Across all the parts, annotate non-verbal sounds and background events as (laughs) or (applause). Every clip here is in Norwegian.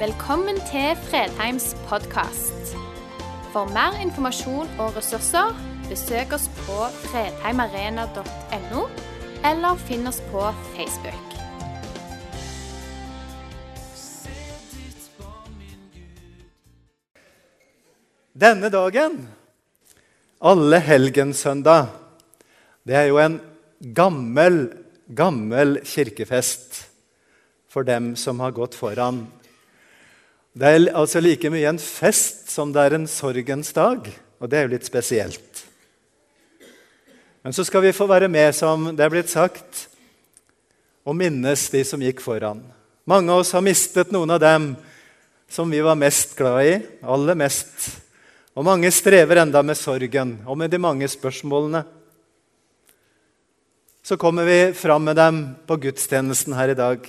Velkommen til Fredheims podkast. For mer informasjon og ressurser, besøk oss på fredheimarena.no, eller finn oss på Facebook. Denne dagen, alle helgensøndag, det er jo en gammel, gammel kirkefest for dem som har gått foran. Det er altså like mye en fest som det er en sorgens dag, og det er jo litt spesielt. Men så skal vi få være med, som det er blitt sagt, og minnes de som gikk foran. Mange av oss har mistet noen av dem som vi var mest glad i, aller mest. Og mange strever enda med sorgen og med de mange spørsmålene. Så kommer vi fram med dem på gudstjenesten her i dag.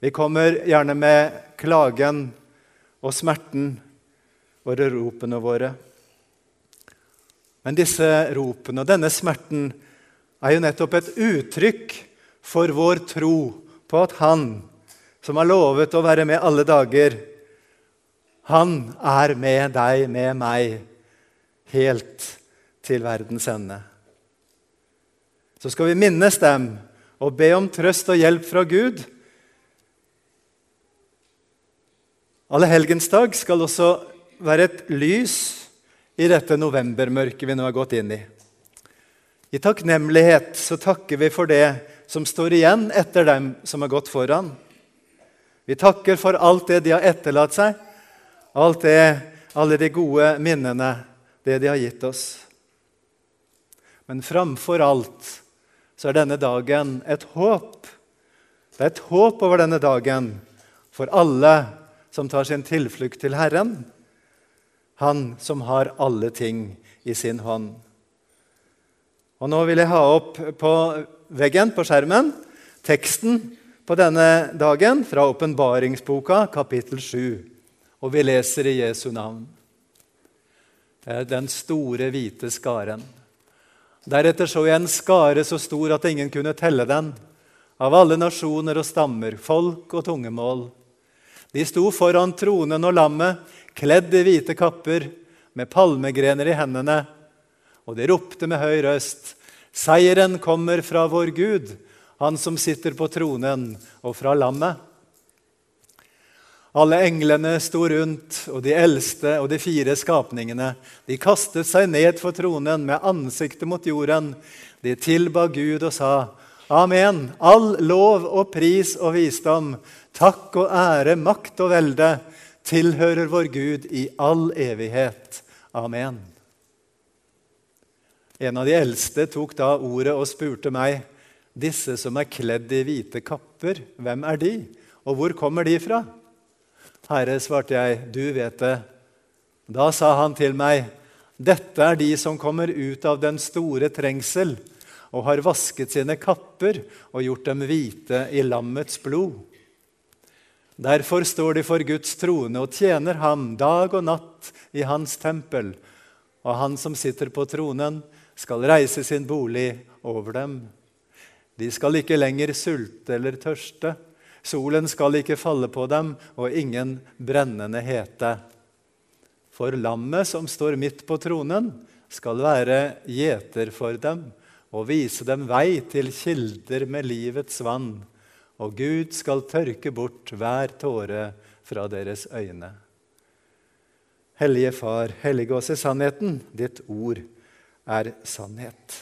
Vi kommer gjerne med klagen og smerten og ropene våre. Men disse ropene og denne smerten er jo nettopp et uttrykk for vår tro på at Han som har lovet å være med alle dager, han er med deg, med meg, helt til verdens ende. Så skal vi minnes dem og be om trøst og hjelp fra Gud Allehelgensdag skal også være et lys i dette novembermørket vi nå har gått inn i. I takknemlighet så takker vi for det som står igjen etter dem som har gått foran. Vi takker for alt det de har etterlatt seg, alt det, alle de gode minnene, det de har gitt oss. Men framfor alt så er denne dagen et håp. Det er et håp over denne dagen for alle som tar sin tilflukt til Herren, Han som har alle ting i sin hånd. Og Nå vil jeg ha opp på veggen på skjermen teksten på denne dagen fra åpenbaringsboka, kapittel 7. Og vi leser i Jesu navn. Er den store, hvite skaren. Deretter så jeg en skare så stor at ingen kunne telle den, av alle nasjoner og stammer, folk og tungemål. De sto foran tronen og lammet, kledd i hvite kapper, med palmegrener i hendene. Og de ropte med høy røst, Seieren kommer fra vår Gud, Han som sitter på tronen, og fra lammet. Alle englene sto rundt, og de eldste og de fire skapningene. De kastet seg ned for tronen med ansiktet mot jorden. De tilba Gud og sa, Amen. All lov og pris og visdom, takk og ære, makt og velde tilhører vår Gud i all evighet. Amen. En av de eldste tok da ordet og spurte meg, disse som er kledd i hvite kapper, hvem er de, og hvor kommer de fra? Herre, svarte jeg, du vet det. Da sa han til meg, dette er de som kommer ut av den store trengsel og har vasket sine kapper og gjort dem hvite i lammets blod. Derfor står de for Guds trone og tjener ham dag og natt i hans tempel. Og han som sitter på tronen, skal reise sin bolig over dem. De skal ikke lenger sulte eller tørste. Solen skal ikke falle på dem, og ingen brennende hete. For lammet som står midt på tronen, skal være gjeter for dem og vise dem vei til kilder med livets vann. Og Gud skal tørke bort hver tåre fra deres øyne. Hellige Far, hellige oss i sannheten. Ditt ord er sannhet.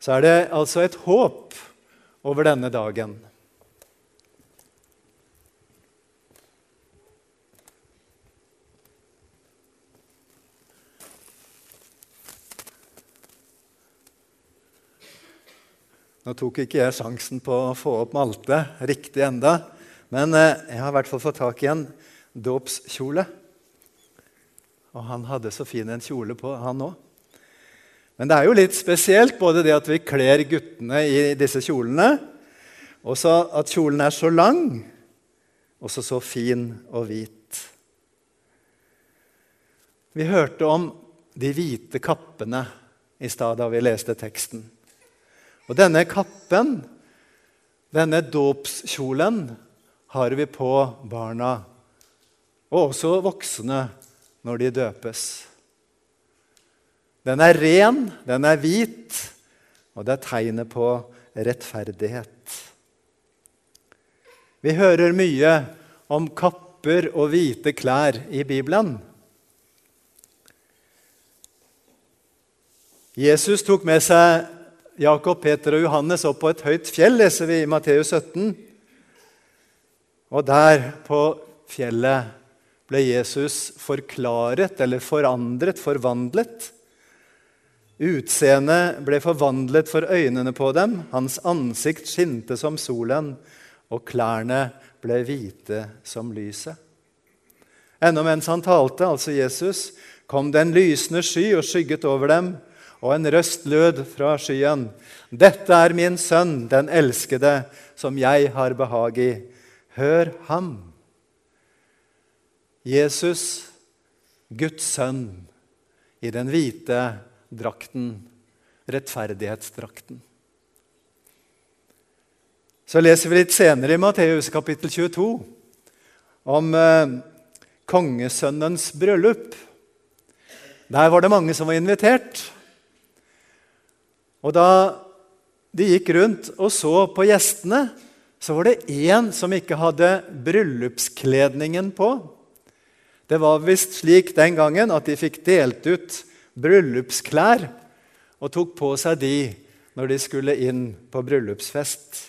Så er det altså et håp over denne dagen. Nå tok ikke jeg sjansen på å få opp Malte riktig enda, men eh, jeg har i hvert fall fått tak i en dåpskjole. Og han hadde så fin en kjole på, han òg. Men det er jo litt spesielt både det at vi kler guttene i disse kjolene, og så at kjolen er så lang og så, så fin og hvit. Vi hørte om de hvite kappene i stad da vi leste teksten. Og denne kappen, denne dåpskjolen, har vi på barna, og også voksne, når de døpes. Den er ren, den er hvit, og det er tegnet på rettferdighet. Vi hører mye om kapper og hvite klær i Bibelen. Jesus tok med seg Jakob, Peter og Johannes opp på et høyt fjell, leser vi i Matteus 17. Og der på fjellet ble Jesus forklaret eller forandret, forvandlet. Utseendet ble forvandlet for øynene på dem, hans ansikt skinte som solen, og klærne ble hvite som lyset. Ennå mens han talte, altså Jesus, kom det en lysende sky og skygget over dem og en røst lød fra skyen. Dette er min sønn, den elskede, som jeg har behag i. Hør ham. Jesus, Guds sønn, i den hvite drakten, rettferdighetsdrakten. Så leser vi litt senere i Matteus kapittel 22 om eh, kongesønnens bryllup. Der var det mange som var invitert. Og da de gikk rundt og så på gjestene, så var det én som ikke hadde bryllupskledningen på. Det var visst slik den gangen at de fikk delt ut bryllupsklær og tok på seg de når de skulle inn på bryllupsfest.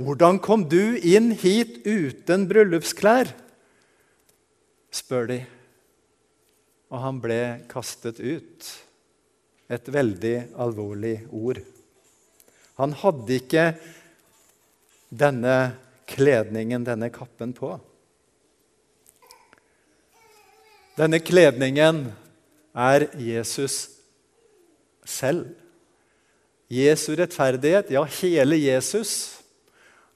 Hvordan kom du inn hit uten bryllupsklær? spør de. Og han ble kastet ut et veldig alvorlig ord. Han hadde ikke denne kledningen, denne kappen, på. Denne kledningen er Jesus selv. Jesu rettferdighet, ja, hele Jesus,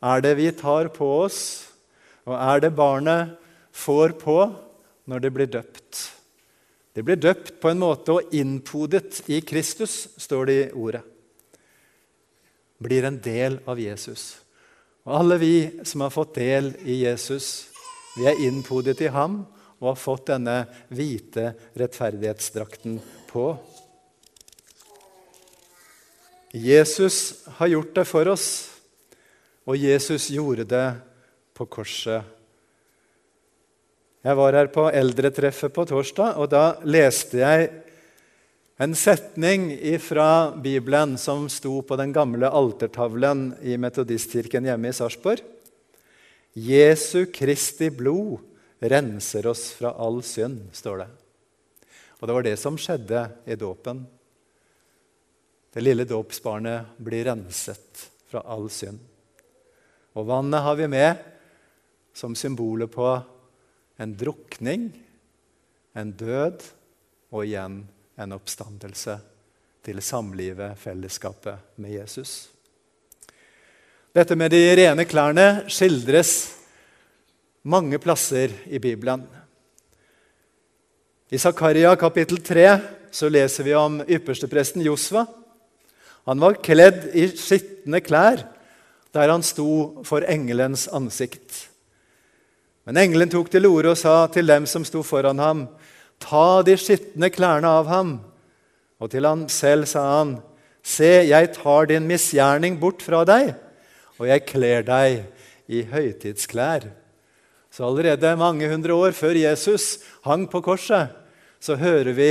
er det vi tar på oss, og er det barnet får på når det blir døpt. De ble døpt på en måte og innpodet i Kristus, står det i ordet. Blir en del av Jesus. Og alle vi som har fått del i Jesus, vi er innpodet i ham og har fått denne hvite rettferdighetsdrakten på. Jesus har gjort det for oss, og Jesus gjorde det på korset jeg var her på eldretreffet på torsdag, og da leste jeg en setning fra Bibelen som sto på den gamle altertavlen i Metodistkirken hjemme i Sarpsborg. Jesu Kristi blod renser oss fra all synd, står det. Og det var det som skjedde i dåpen. Det lille dåpsbarnet blir renset fra all synd. Og vannet har vi med som symbolet på en drukning, en død og igjen en oppstandelse til samlivet, fellesskapet med Jesus. Dette med de rene klærne skildres mange plasser i Bibelen. I Zakaria kapittel 3 så leser vi om ypperstepresten Josva. Han var kledd i skitne klær der han sto for engelens ansikt. Men engelen tok til orde og sa til dem som sto foran ham, ta de skitne klærne av ham. Og til han selv sa han, se, jeg tar din misgjerning bort fra deg, og jeg kler deg i høytidsklær. Så allerede mange hundre år før Jesus hang på korset, så hører vi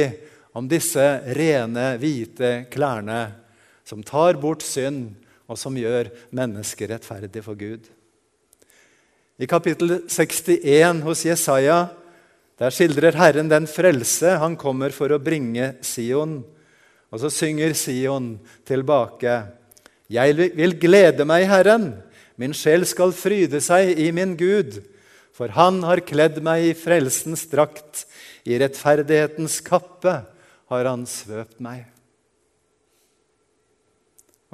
om disse rene, hvite klærne som tar bort synd, og som gjør mennesket rettferdig for Gud. I kapittel 61 hos Jesaja der skildrer Herren den frelse han kommer for å bringe Sion. Og så synger Sion tilbake. Jeg vil glede meg i Herren, min sjel skal fryde seg i min Gud. For han har kledd meg i frelsens drakt, i rettferdighetens kappe har han svøpt meg.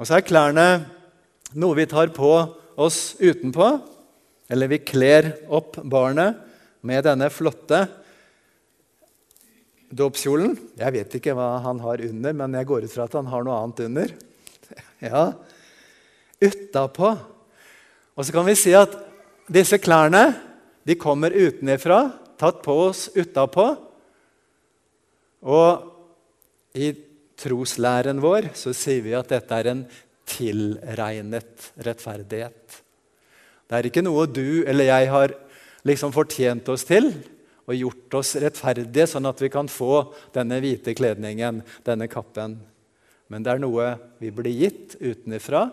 Og så er klærne noe vi tar på oss utenpå. Eller vi kler opp barnet med denne flotte dåpskjolen. Jeg vet ikke hva han har under, men jeg går ut fra at han har noe annet under. (laughs) Ja, Utapå. Og så kan vi si at disse klærne de kommer utenfra, tatt på oss utapå. Og i troslæren vår så sier vi at dette er en tilregnet rettferdighet. Det er ikke noe du eller jeg har liksom fortjent oss til og gjort oss rettferdige, sånn at vi kan få denne hvite kledningen, denne kappen. Men det er noe vi blir gitt utenfra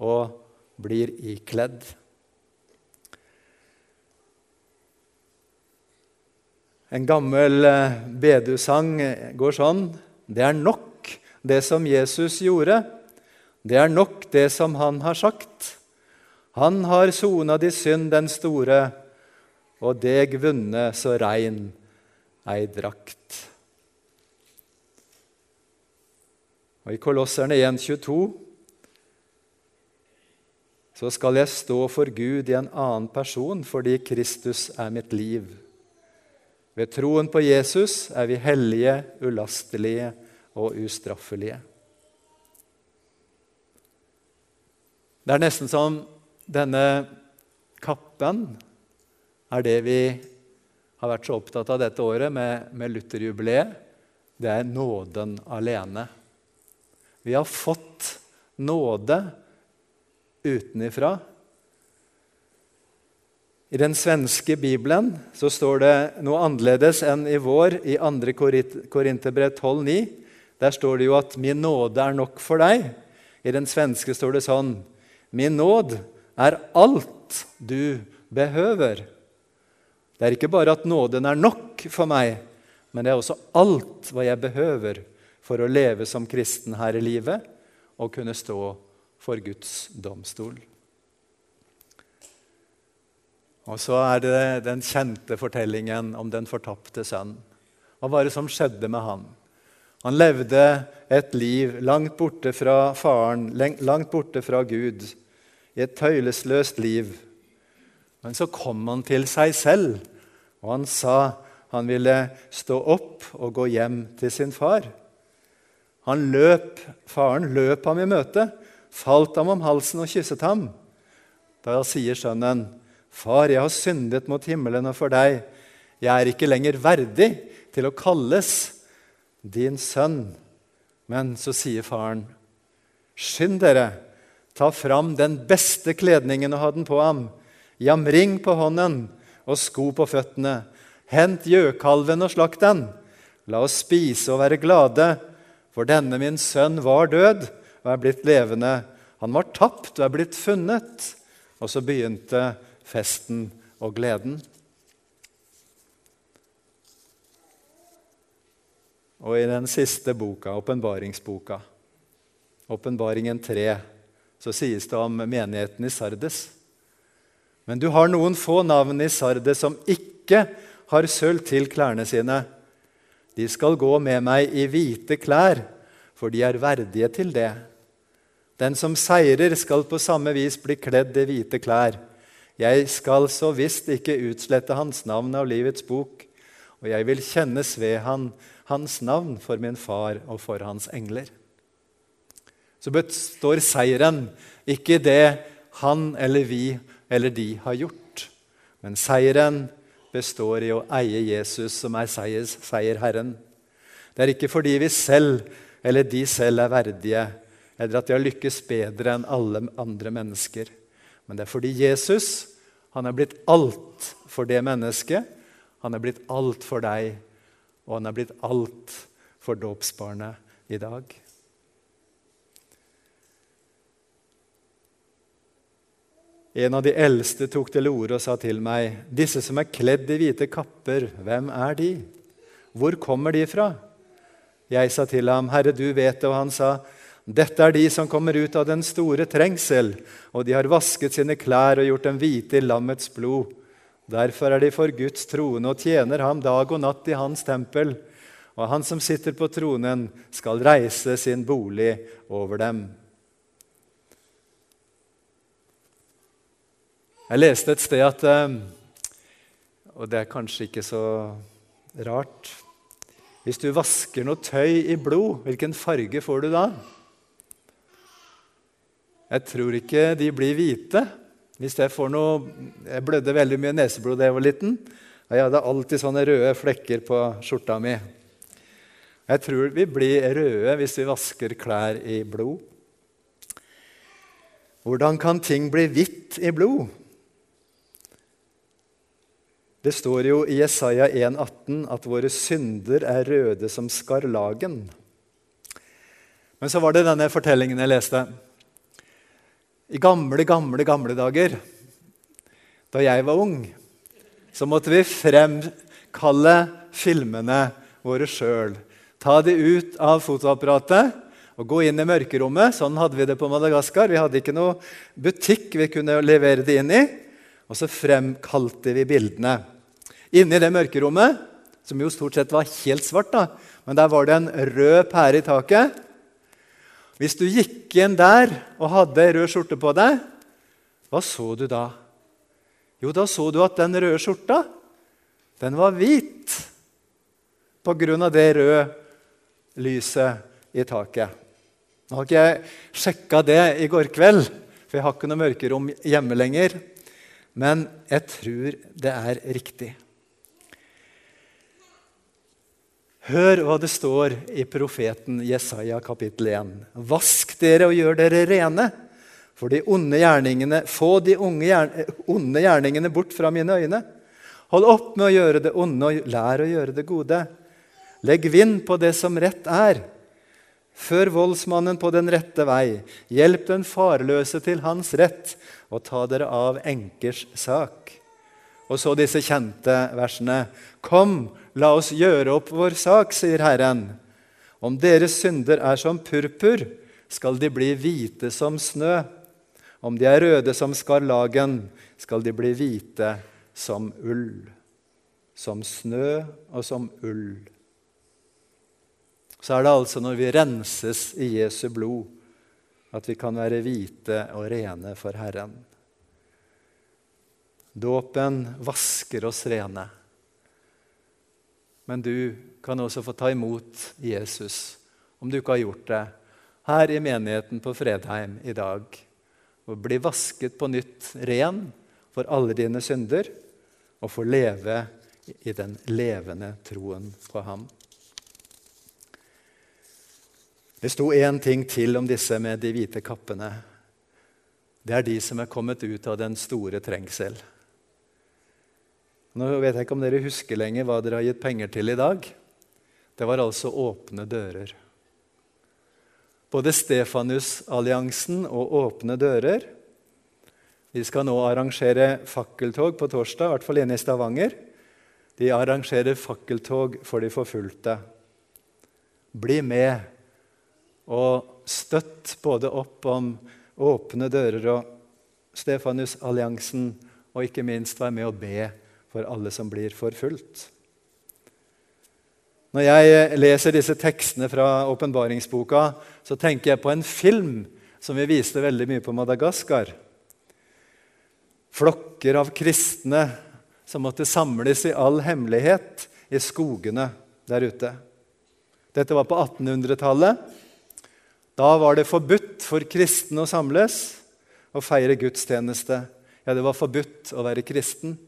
og blir ikledd. En gammel eh, bedusang går sånn Det er nok, det som Jesus gjorde. Det er nok, det som han har sagt. Han har sona di synd, den store, og deg vunne så rein ei drakt. Og I Kolosserne 1,22 så skal jeg stå for Gud i en annen person fordi Kristus er mitt liv. Ved troen på Jesus er vi hellige, ulastelige og ustraffelige. Det er nesten som denne kappen er det vi har vært så opptatt av dette året med, med Lutherjubileet. Det er nåden alene. Vi har fått nåde utenifra. I den svenske bibelen så står det noe annerledes enn i vår i 2. Korinterbrev 12,9. Der står det jo at 'min nåde er nok for deg'. I den svenske står det sånn 'Min nåd er alt du behøver'. Det er ikke bare at nåden er nok for meg, men det er også alt hva jeg behøver for å leve som kristen her i livet og kunne stå for Guds domstol. Og så er det den kjente fortellingen om den fortapte sønn. Hva var det som skjedde med han? Han levde et liv langt borte fra faren, langt borte fra Gud, i et tøylesløst liv. Men så kom han til seg selv, og han sa han ville stå opp og gå hjem til sin far. Han løp, Faren løp ham i møte falt ham om halsen og kysset ham. Da sier sønnen, 'Far, jeg har syndet mot himmelen og for deg.' 'Jeg er ikke lenger verdig til å kalles din sønn.' Men så sier faren, 'Skynd dere, ta fram den beste kledningen og ha den på ham.' 'Jamring på hånden og sko på føttene.' 'Hent gjøkalven og slakt den.' 'La oss spise og være glade.' For denne min sønn var død og er blitt levende. Han var tapt og er blitt funnet. Og så begynte festen og gleden. Og i den siste boka, åpenbaringsboka, Åpenbaringen 3, så sies det om menigheten i Sardes. Men du har noen få navn i Sardes som ikke har sølv til klærne sine. De skal gå med meg i hvite klær, for de er verdige til det. Den som seirer, skal på samme vis bli kledd i hvite klær. Jeg skal så visst ikke utslette hans navn av livets bok, og jeg vil kjennes ved han, hans navn for min far og for hans engler. Så består seieren ikke i det han eller vi eller de har gjort, men seieren består i å eie Jesus, som er seierherren. Det er ikke fordi vi selv eller de selv er verdige, eller at de har lykkes bedre enn alle andre mennesker. Men det er fordi Jesus han er blitt alt for det mennesket. Han er blitt alt for deg, og han er blitt alt for dåpsbarnet i dag. En av de eldste tok til orde og sa til meg.: Disse som er kledd i hvite kapper, hvem er de? Hvor kommer de fra? Jeg sa til ham, Herre, du vet det. Og han sa, dette er de som kommer ut av den store trengsel, og de har vasket sine klær og gjort dem hvite i lammets blod. Derfor er de for Guds trone og tjener ham dag og natt i hans tempel. Og han som sitter på tronen, skal reise sin bolig over dem. Jeg leste et sted at eh, Og det er kanskje ikke så rart Hvis du vasker noe tøy i blod, hvilken farge får du da? Jeg tror ikke de blir hvite. Hvis jeg får noe Jeg blødde veldig mye neseblod da jeg var liten. Og Jeg hadde alltid sånne røde flekker på skjorta mi. Jeg tror vi blir røde hvis vi vasker klær i blod. Hvordan kan ting bli hvitt i blod? Det står jo i Jesaja 1,18 at våre synder er røde som skarlagen. Men så var det denne fortellingen jeg leste. I gamle, gamle, gamle dager, da jeg var ung, så måtte vi fremkalle filmene våre sjøl. Ta de ut av fotoapparatet og gå inn i mørkerommet. Sånn hadde vi det på Madagaskar. Vi hadde ikke noe butikk vi kunne levere det inn i. Og så fremkalte vi bildene. Inne i det mørkerommet, som jo stort sett var helt svart, da, men der var det en rød pære i taket. Hvis du gikk inn der og hadde rød skjorte på deg, hva så du da? Jo, da så du at den røde skjorta, den var hvit på grunn av det røde lyset i taket. Nå har ikke jeg sjekka det i går kveld, for jeg har ikke noe mørkerom hjemme lenger. Men jeg tror det er riktig. Hør hva det står i profeten Jesaja kapittel 1. Vask dere og gjør dere rene, for de onde gjerningene, få de onde gjerningene bort fra mine øyne. Hold opp med å gjøre det onde, og lær å gjøre det gode. Legg vind på det som rett er. Før voldsmannen på den rette vei. Hjelp den farløse til hans rett, og ta dere av enkers sak. Og så disse kjente versene. Kom, La oss gjøre opp vår sak, sier Herren. Om deres synder er som purpur, skal de bli hvite som snø. Om de er røde som skarlagen, skal de bli hvite som ull. Som snø og som ull. Så er det altså når vi renses i Jesu blod, at vi kan være hvite og rene for Herren. Dåpen vasker oss rene. Men du kan også få ta imot Jesus, om du ikke har gjort det, her i menigheten på Fredheim i dag. Og bli vasket på nytt ren for alle dine synder, og få leve i den levende troen på ham. Det sto én ting til om disse med de hvite kappene. Det er de som er kommet ut av den store trengsel. Nå vet jeg ikke om dere husker lenger hva dere har gitt penger til i dag. Det var altså åpne dører. Både Stefanusalliansen og Åpne dører. Vi skal nå arrangere fakkeltog på torsdag, i hvert fall inne i Stavanger. De arrangerer fakkeltog for de forfulgte. Bli med og støtt både opp om Åpne dører og Stefanusalliansen, og ikke minst vær med å be for alle som blir forfulgt. Når jeg leser disse tekstene fra åpenbaringsboka, så tenker jeg på en film som vi viste veldig mye på Madagaskar. Flokker av kristne som måtte samles i all hemmelighet i skogene der ute. Dette var på 1800-tallet. Da var det forbudt for kristne å samles og feire gudstjeneste. Ja, det var forbudt å være kristen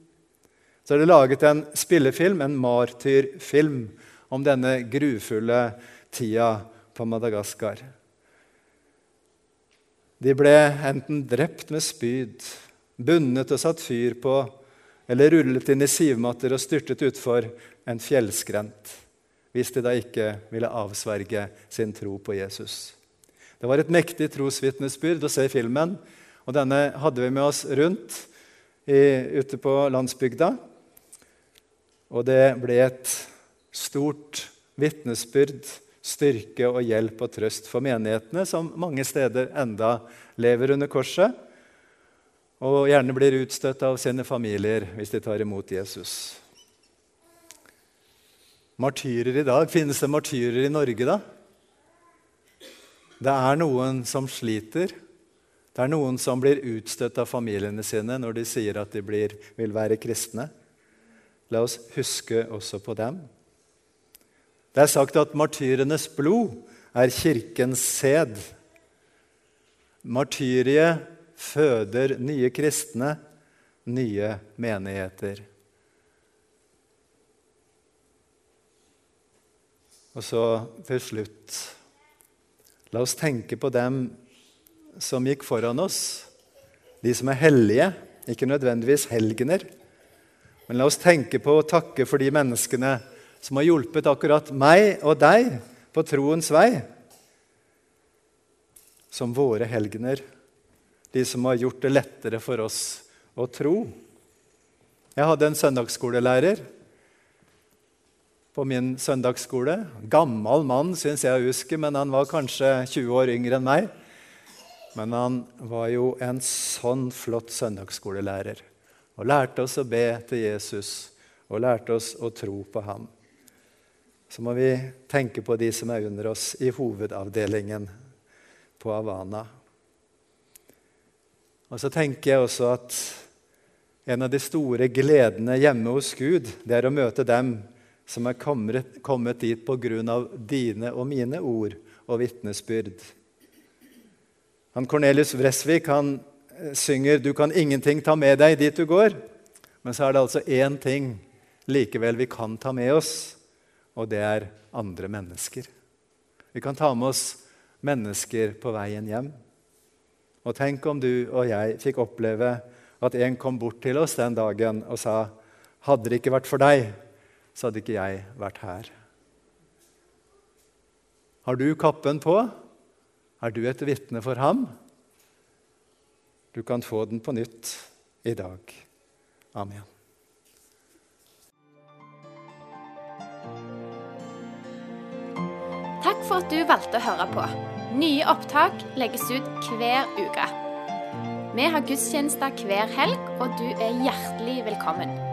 så er det laget en spillefilm, en martyrfilm, om denne grufulle tida på Madagaskar. De ble enten drept med spyd, bundet og satt fyr på, eller rullet inn i sivmatter og styrtet utfor en fjellskrent, hvis de da ikke ville avsverge sin tro på Jesus. Det var et mektig trosvitnesbyrd å se filmen, og denne hadde vi med oss rundt i, ute på landsbygda. Og det ble et stort vitnesbyrd, styrke og hjelp og trøst for menighetene, som mange steder enda lever under korset, og gjerne blir utstøtt av sine familier hvis de tar imot Jesus. Martyrer i dag. Finnes det martyrer i Norge, da? Det er noen som sliter. Det er noen som blir utstøtt av familiene sine når de sier at de blir, vil være kristne. La oss huske også på dem. Det er sagt at martyrenes blod er kirkens sæd. Martyriet føder nye kristne, nye menigheter. Og så til slutt La oss tenke på dem som gikk foran oss, de som er hellige, ikke nødvendigvis helgener. Men la oss tenke på å takke for de menneskene som har hjulpet akkurat meg og deg på troens vei. Som våre helgener, de som har gjort det lettere for oss å tro. Jeg hadde en søndagsskolelærer på min søndagsskole. Gammel mann, syns jeg å huske, men han var kanskje 20 år yngre enn meg. Men han var jo en sånn flott søndagsskolelærer og lærte oss å be til Jesus og lærte oss å tro på ham. Så må vi tenke på de som er under oss i hovedavdelingen på Havana. Og så tenker jeg også at en av de store gledene hjemme hos Gud, det er å møte dem som er kommet, dit på grunn av dine og mine ord og vitnesbyrd. Han Cornelius Vresvik han synger 'Du kan ingenting ta med deg dit du går'. Men så er det altså én ting likevel vi kan ta med oss, og det er andre mennesker. Vi kan ta med oss mennesker på veien hjem. Og tenk om du og jeg fikk oppleve at en kom bort til oss den dagen og sa 'Hadde det ikke vært for deg, så hadde ikke jeg vært her. Har du kappen på? Er du et vitne for ham? Du kan få den på nytt i dag. Amen. Takk for at du valgte å høre på. Nye opptak legges ut hver uke. Vi har gudstjenester hver helg, og du er hjertelig velkommen.